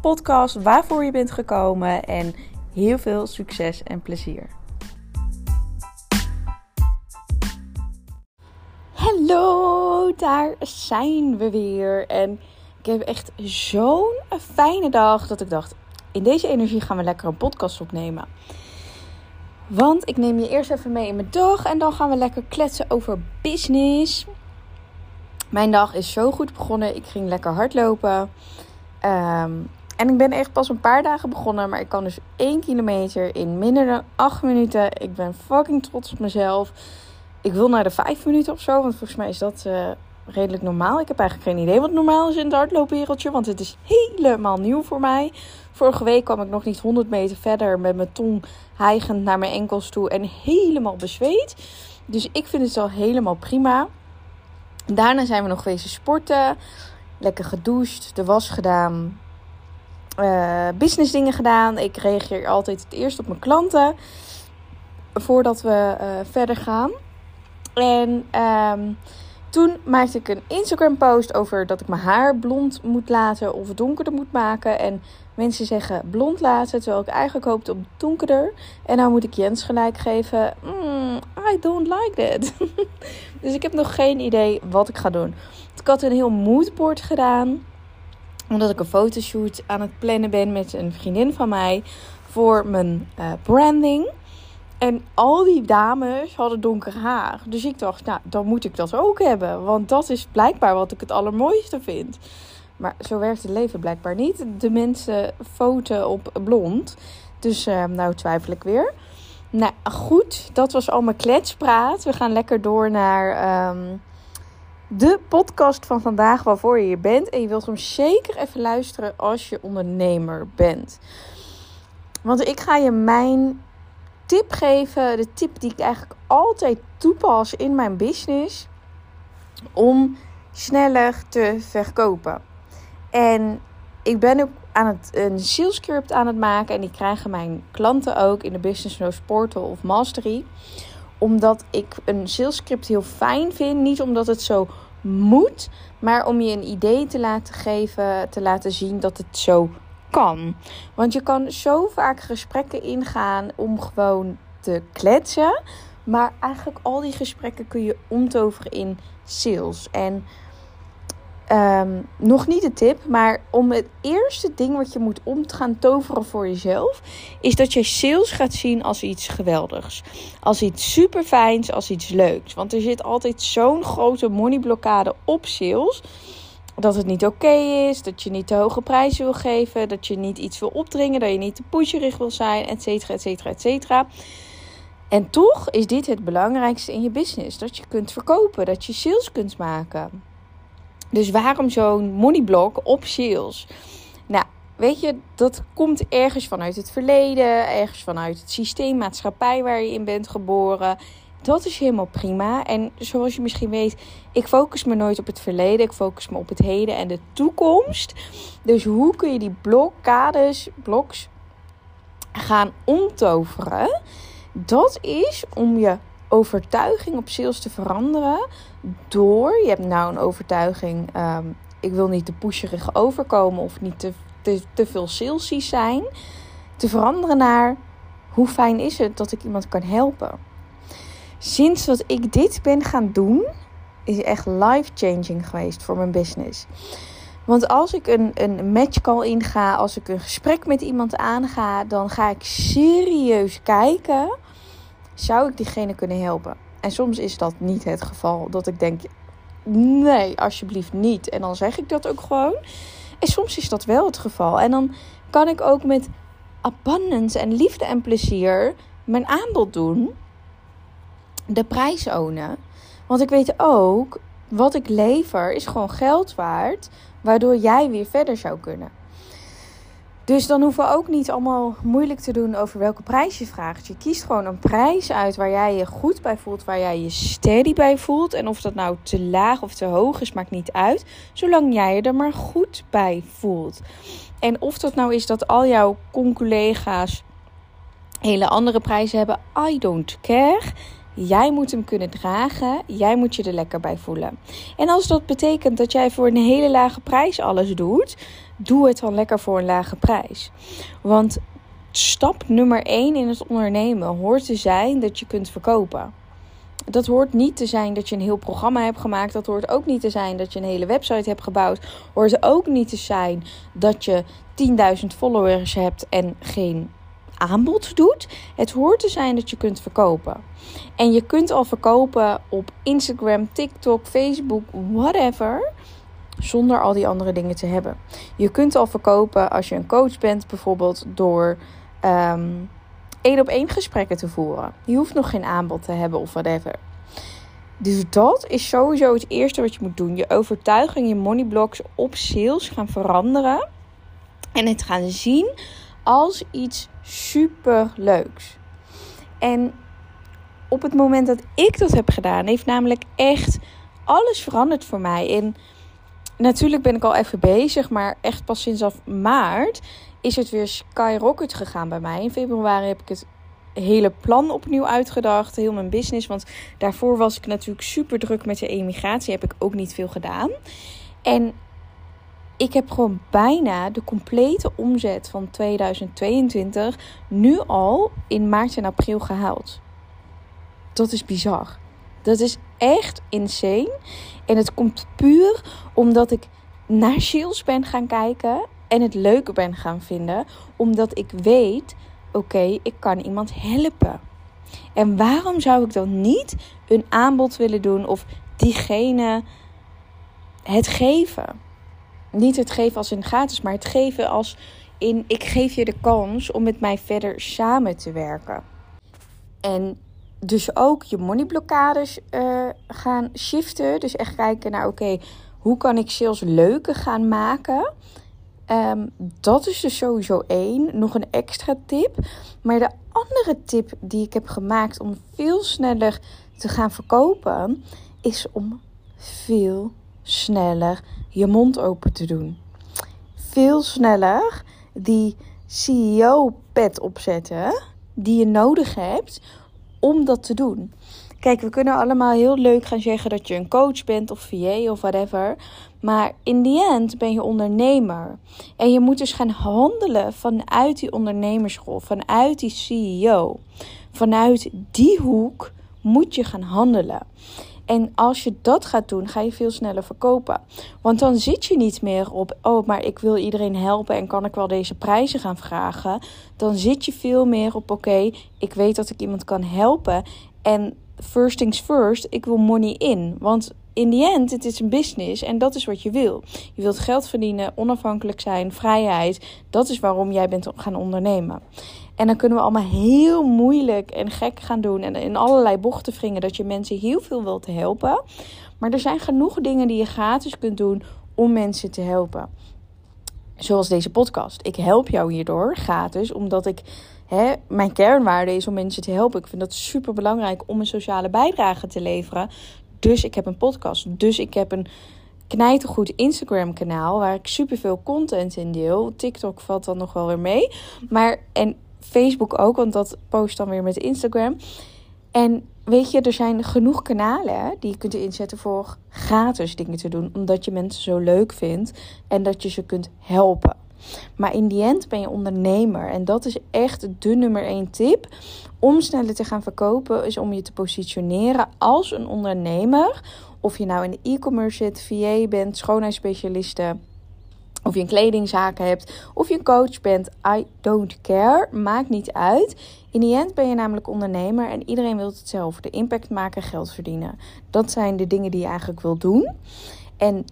podcast waarvoor je bent gekomen en heel veel succes en plezier. Hallo, daar zijn we weer. En ik heb echt zo'n fijne dag dat ik dacht: in deze energie gaan we lekker een podcast opnemen. Want ik neem je eerst even mee in mijn dag en dan gaan we lekker kletsen over business. Mijn dag is zo goed begonnen. Ik ging lekker hardlopen. Um, en ik ben echt pas een paar dagen begonnen, maar ik kan dus 1 kilometer in minder dan 8 minuten. Ik ben fucking trots op mezelf. Ik wil naar de 5 minuten of zo, want volgens mij is dat uh, redelijk normaal. Ik heb eigenlijk geen idee wat normaal is in het hardloopwereldje, want het is helemaal nieuw voor mij. Vorige week kwam ik nog niet 100 meter verder met mijn tong hijgend naar mijn enkels toe en helemaal bezweet. Dus ik vind het al helemaal prima. Daarna zijn we nog geweest sporten. Lekker gedoucht, de was gedaan uh, business dingen gedaan. Ik reageer altijd het eerst op mijn klanten voordat we uh, verder gaan. En um, toen maakte ik een Instagram post over dat ik mijn haar blond moet laten of donkerder moet maken. En mensen zeggen blond laten, terwijl ik eigenlijk hoopte op donkerder. En nou moet ik Jens gelijk geven. Mm, I don't like that. dus ik heb nog geen idee wat ik ga doen. Ik had een heel moodboard gedaan omdat ik een fotoshoot aan het plannen ben met een vriendin van mij voor mijn uh, branding. En al die dames hadden donker haar. Dus ik dacht, nou, dan moet ik dat ook hebben. Want dat is blijkbaar wat ik het allermooiste vind. Maar zo werkt het leven blijkbaar niet. De mensen foten op blond. Dus uh, nou twijfel ik weer. Nou goed, dat was al mijn kletspraat. We gaan lekker door naar um, de podcast van vandaag waarvoor je hier bent. En je wilt hem zeker even luisteren als je ondernemer bent. Want ik ga je mijn tip geven. De tip die ik eigenlijk altijd toepas in mijn business. Om sneller te verkopen. En ik ben ook aan het, een sales script aan het maken. En die krijgen mijn klanten ook in de Business Nose Portal of Mastery omdat ik een salescript heel fijn vind. Niet omdat het zo moet, maar om je een idee te laten geven, te laten zien dat het zo kan. Want je kan zo vaak gesprekken ingaan om gewoon te kletsen. Maar eigenlijk al die gesprekken kun je omtoveren in sales. En Um, nog niet de tip, maar om het eerste ding wat je moet om te gaan toveren voor jezelf, is dat je sales gaat zien als iets geweldigs. Als iets super fijns, als iets leuks. Want er zit altijd zo'n grote moneyblokkade op sales. Dat het niet oké is, dat je niet te hoge prijzen wil geven, dat je niet iets wil opdringen, dat je niet te pusherig wil zijn, et cetera, et cetera, et cetera. En toch is dit het belangrijkste in je business: dat je kunt verkopen, dat je sales kunt maken. Dus waarom zo'n moneyblock op sales? Nou, weet je, dat komt ergens vanuit het verleden, ergens vanuit het systeem, maatschappij waar je in bent geboren. Dat is helemaal prima. En zoals je misschien weet, ik focus me nooit op het verleden. Ik focus me op het heden en de toekomst. Dus hoe kun je die blokkades, bloks gaan omtoveren? Dat is om je overtuiging op sales te veranderen door, je hebt nou een overtuiging, ehm, ik wil niet te pusherig overkomen of niet te, te, te veel salesy zijn, te veranderen naar hoe fijn is het dat ik iemand kan helpen. Sinds dat ik dit ben gaan doen, is echt life-changing geweest voor mijn business. Want als ik een, een match call inga, als ik een gesprek met iemand aanga, dan ga ik serieus kijken zou ik diegene kunnen helpen? En soms is dat niet het geval. Dat ik denk, nee, alsjeblieft niet. En dan zeg ik dat ook gewoon. En soms is dat wel het geval. En dan kan ik ook met abundance en liefde en plezier mijn aanbod doen. De prijs ownen. Want ik weet ook, wat ik lever is gewoon geld waard. Waardoor jij weer verder zou kunnen. Dus dan hoeven we ook niet allemaal moeilijk te doen over welke prijs je vraagt. Je kiest gewoon een prijs uit waar jij je goed bij voelt, waar jij je steady bij voelt. En of dat nou te laag of te hoog is, maakt niet uit. Zolang jij je er maar goed bij voelt. En of dat nou is dat al jouw collega's hele andere prijzen hebben, I don't care. Jij moet hem kunnen dragen. Jij moet je er lekker bij voelen. En als dat betekent dat jij voor een hele lage prijs alles doet, doe het dan lekker voor een lage prijs. Want stap nummer 1 in het ondernemen hoort te zijn dat je kunt verkopen. Dat hoort niet te zijn dat je een heel programma hebt gemaakt. Dat hoort ook niet te zijn dat je een hele website hebt gebouwd. Hoort ook niet te zijn dat je 10.000 followers hebt en geen aanbod doet. Het hoort te zijn dat je kunt verkopen. En je kunt al verkopen op Instagram, TikTok, Facebook, whatever. Zonder al die andere dingen te hebben. Je kunt al verkopen als je een coach bent, bijvoorbeeld door um, één op één gesprekken te voeren. Je hoeft nog geen aanbod te hebben of whatever. Dus dat is sowieso het eerste wat je moet doen. Je overtuiging, je money blocks op sales gaan veranderen. En het gaan zien als iets super leuks. En op het moment dat ik dat heb gedaan, heeft namelijk echt alles veranderd voor mij. En natuurlijk ben ik al even bezig, maar echt pas sinds af maart is het weer skyrocket gegaan bij mij. In februari heb ik het hele plan opnieuw uitgedacht, heel mijn business. Want daarvoor was ik natuurlijk super druk met de emigratie, heb ik ook niet veel gedaan. En ik heb gewoon bijna de complete omzet van 2022 nu al in maart en april gehaald. Dat is bizar. Dat is echt insane. En het komt puur omdat ik naar sales ben gaan kijken en het leuker ben gaan vinden. Omdat ik weet, oké, ik kan iemand helpen. En waarom zou ik dan niet een aanbod willen doen of diegene het geven? niet het geven als in gratis, maar het geven als in ik geef je de kans om met mij verder samen te werken. En dus ook je moneyblokkades uh, gaan shiften. Dus echt kijken naar oké, hoe kan ik sales leuker gaan maken? Ehm, dat is dus sowieso één. Nog een extra tip. Maar de andere tip die ik heb gemaakt om veel sneller te gaan verkopen, is om veel sneller je mond open te doen. Veel sneller die CEO-pet opzetten die je nodig hebt om dat te doen. Kijk, we kunnen allemaal heel leuk gaan zeggen dat je een coach bent of VA of whatever. Maar in die end ben je ondernemer. En je moet dus gaan handelen vanuit die ondernemersrol, vanuit die CEO. Vanuit die hoek moet je gaan handelen. En als je dat gaat doen, ga je veel sneller verkopen. Want dan zit je niet meer op, oh, maar ik wil iedereen helpen en kan ik wel deze prijzen gaan vragen. Dan zit je veel meer op, oké, ik weet dat ik iemand kan helpen. En first things first, ik wil money in. Want in the end, het is een business en dat is wat je wil. Je wilt geld verdienen, onafhankelijk zijn, vrijheid. Dat is waarom jij bent gaan ondernemen. En dan kunnen we allemaal heel moeilijk en gek gaan doen en in allerlei bochten wringen dat je mensen heel veel wilt helpen. Maar er zijn genoeg dingen die je gratis kunt doen om mensen te helpen. Zoals deze podcast. Ik help jou hierdoor gratis, omdat ik hè, mijn kernwaarde is om mensen te helpen. Ik vind dat super belangrijk om een sociale bijdrage te leveren. Dus ik heb een podcast. Dus ik heb een knijtergoed Instagram kanaal waar ik superveel content in deel. TikTok valt dan nog wel weer mee. Maar en Facebook ook, want dat post dan weer met Instagram. En weet je, er zijn genoeg kanalen die je kunt inzetten voor gratis dingen te doen, omdat je mensen zo leuk vindt en dat je ze kunt helpen. Maar in die end ben je ondernemer. En dat is echt de nummer één tip. Om sneller te gaan verkopen is om je te positioneren als een ondernemer. Of je nou in de e-commerce zit, VA bent, schoonheidsspecialiste of je een kledingzaak hebt, of je een coach bent, I don't care. Maakt niet uit. In die end ben je namelijk ondernemer en iedereen wil hetzelfde: impact maken, geld verdienen. Dat zijn de dingen die je eigenlijk wil doen. En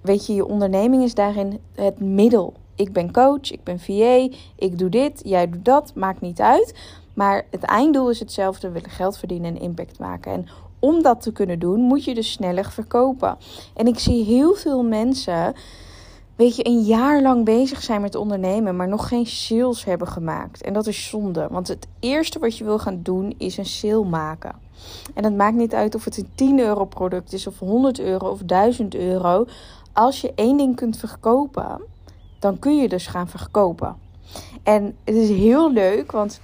weet je, je onderneming is daarin het middel. Ik ben coach, ik ben VA, ik doe dit, jij doet dat, maakt niet uit. Maar het einddoel is hetzelfde: we willen geld verdienen en impact maken. En om dat te kunnen doen, moet je dus sneller verkopen. En ik zie heel veel mensen weet je, een jaar lang bezig zijn met ondernemen, maar nog geen sales hebben gemaakt. En dat is zonde, want het eerste wat je wil gaan doen is een sale maken. En dat maakt niet uit of het een 10 euro product is, of 100 euro of 1000 euro. Als je één ding kunt verkopen, dan kun je dus gaan verkopen. En het is heel leuk, want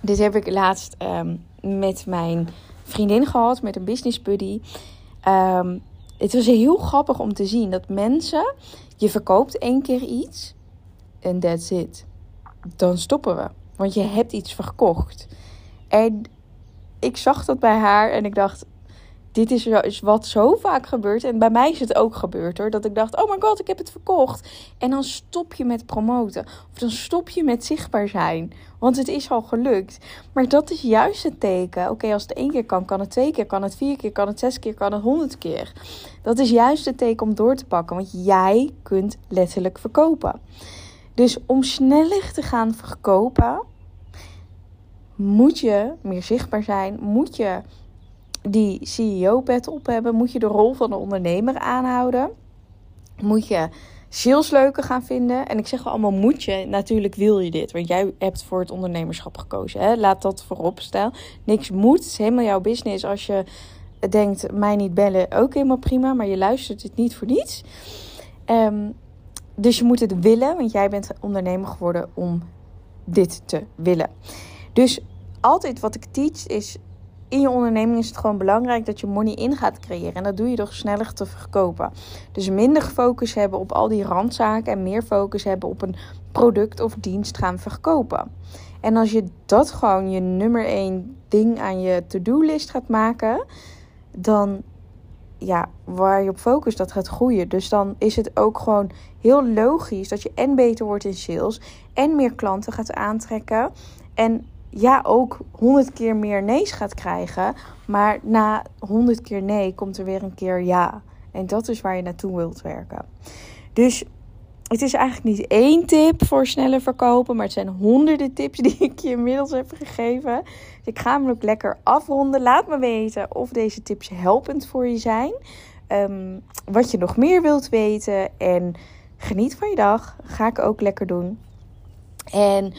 dit heb ik laatst um, met mijn vriendin gehad, met een business buddy. Um, het was heel grappig om te zien dat mensen, je verkoopt één keer iets en that's it. Dan stoppen we, want je hebt iets verkocht. En ik zag dat bij haar en ik dacht, dit is wat zo vaak gebeurt. En bij mij is het ook gebeurd hoor. Dat ik dacht, oh my god, ik heb het verkocht. En dan stop je met promoten. Of dan stop je met zichtbaar zijn. Want het is al gelukt. Maar dat is juist het teken. Oké, als het één keer kan, kan het twee keer, kan het vier keer, kan het zes keer, kan het honderd keer. Dat is juist het teken om door te pakken. Want jij kunt letterlijk verkopen. Dus om sneller te gaan verkopen, moet je meer zichtbaar zijn. Moet je die CEO-pet op hebben, moet je de rol van de ondernemer aanhouden. Moet je sales leuker gaan vinden. En ik zeg wel allemaal moet je. Natuurlijk wil je dit. Want jij hebt voor het ondernemerschap gekozen. Hè? Laat dat voorop staan. Niks moet. Het is helemaal jouw business. Als je denkt, mij niet bellen, ook helemaal prima. Maar je luistert het niet voor niets. Ehm, dus je moet het willen. Want jij bent ondernemer geworden om dit te willen. Dus altijd wat ik teach is in je onderneming is het gewoon belangrijk dat je money in gaat creëren. En dat doe je door sneller te verkopen. Dus minder focus hebben op al die randzaken en meer focus hebben op een product of dienst gaan verkopen. En als je dat gewoon je nummer één ding aan je to-do-list gaat maken, dan ja, waar je op focust, dat gaat groeien. Dus dan is het ook gewoon heel logisch dat je en beter wordt in sales en meer klanten gaat aantrekken. En ja, ook honderd keer meer nee's gaat krijgen. Maar na honderd keer nee komt er weer een keer ja. En dat is waar je naartoe wilt werken. Dus het is eigenlijk niet één tip voor sneller verkopen, maar het zijn honderden tips die ik je inmiddels heb gegeven. Dus ik ga hem ook lekker afronden. Laat me weten of deze tips helpend voor je zijn. Um, wat je nog meer wilt weten. En geniet van je dag. Ga ik ook lekker doen. En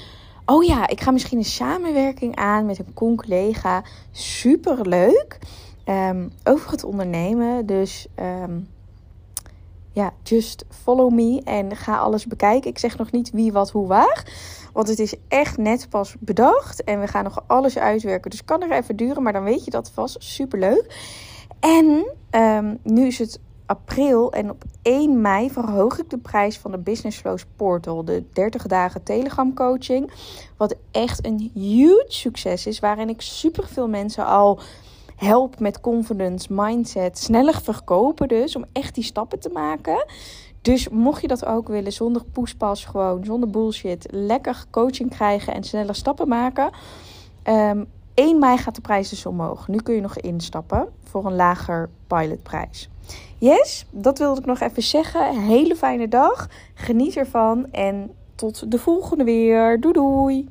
Oh ja, ik ga misschien een samenwerking aan met een con-collega. Super leuk. Um, over het ondernemen. Dus um, ja, just follow me en ga alles bekijken. Ik zeg nog niet wie, wat, hoe, waar. Want het is echt net pas bedacht. En we gaan nog alles uitwerken. Dus kan er even duren, maar dan weet je dat vast. Super leuk. En um, nu is het april en op 1 mei verhoog ik de prijs van de Business Flows Portal, de 30 dagen Telegram coaching. Wat echt een huge succes is, waarin ik super veel mensen al help met confidence, mindset, sneller verkopen dus, om echt die stappen te maken. Dus mocht je dat ook willen, zonder poespas, gewoon zonder bullshit, lekker coaching krijgen en sneller stappen maken. Ehm, 1 mei gaat de prijs dus omhoog. Nu kun je nog instappen voor een lager pilotprijs. Yes, dat wilde ik nog even zeggen. Hele fijne dag. Geniet ervan en tot de volgende weer. Doei doei.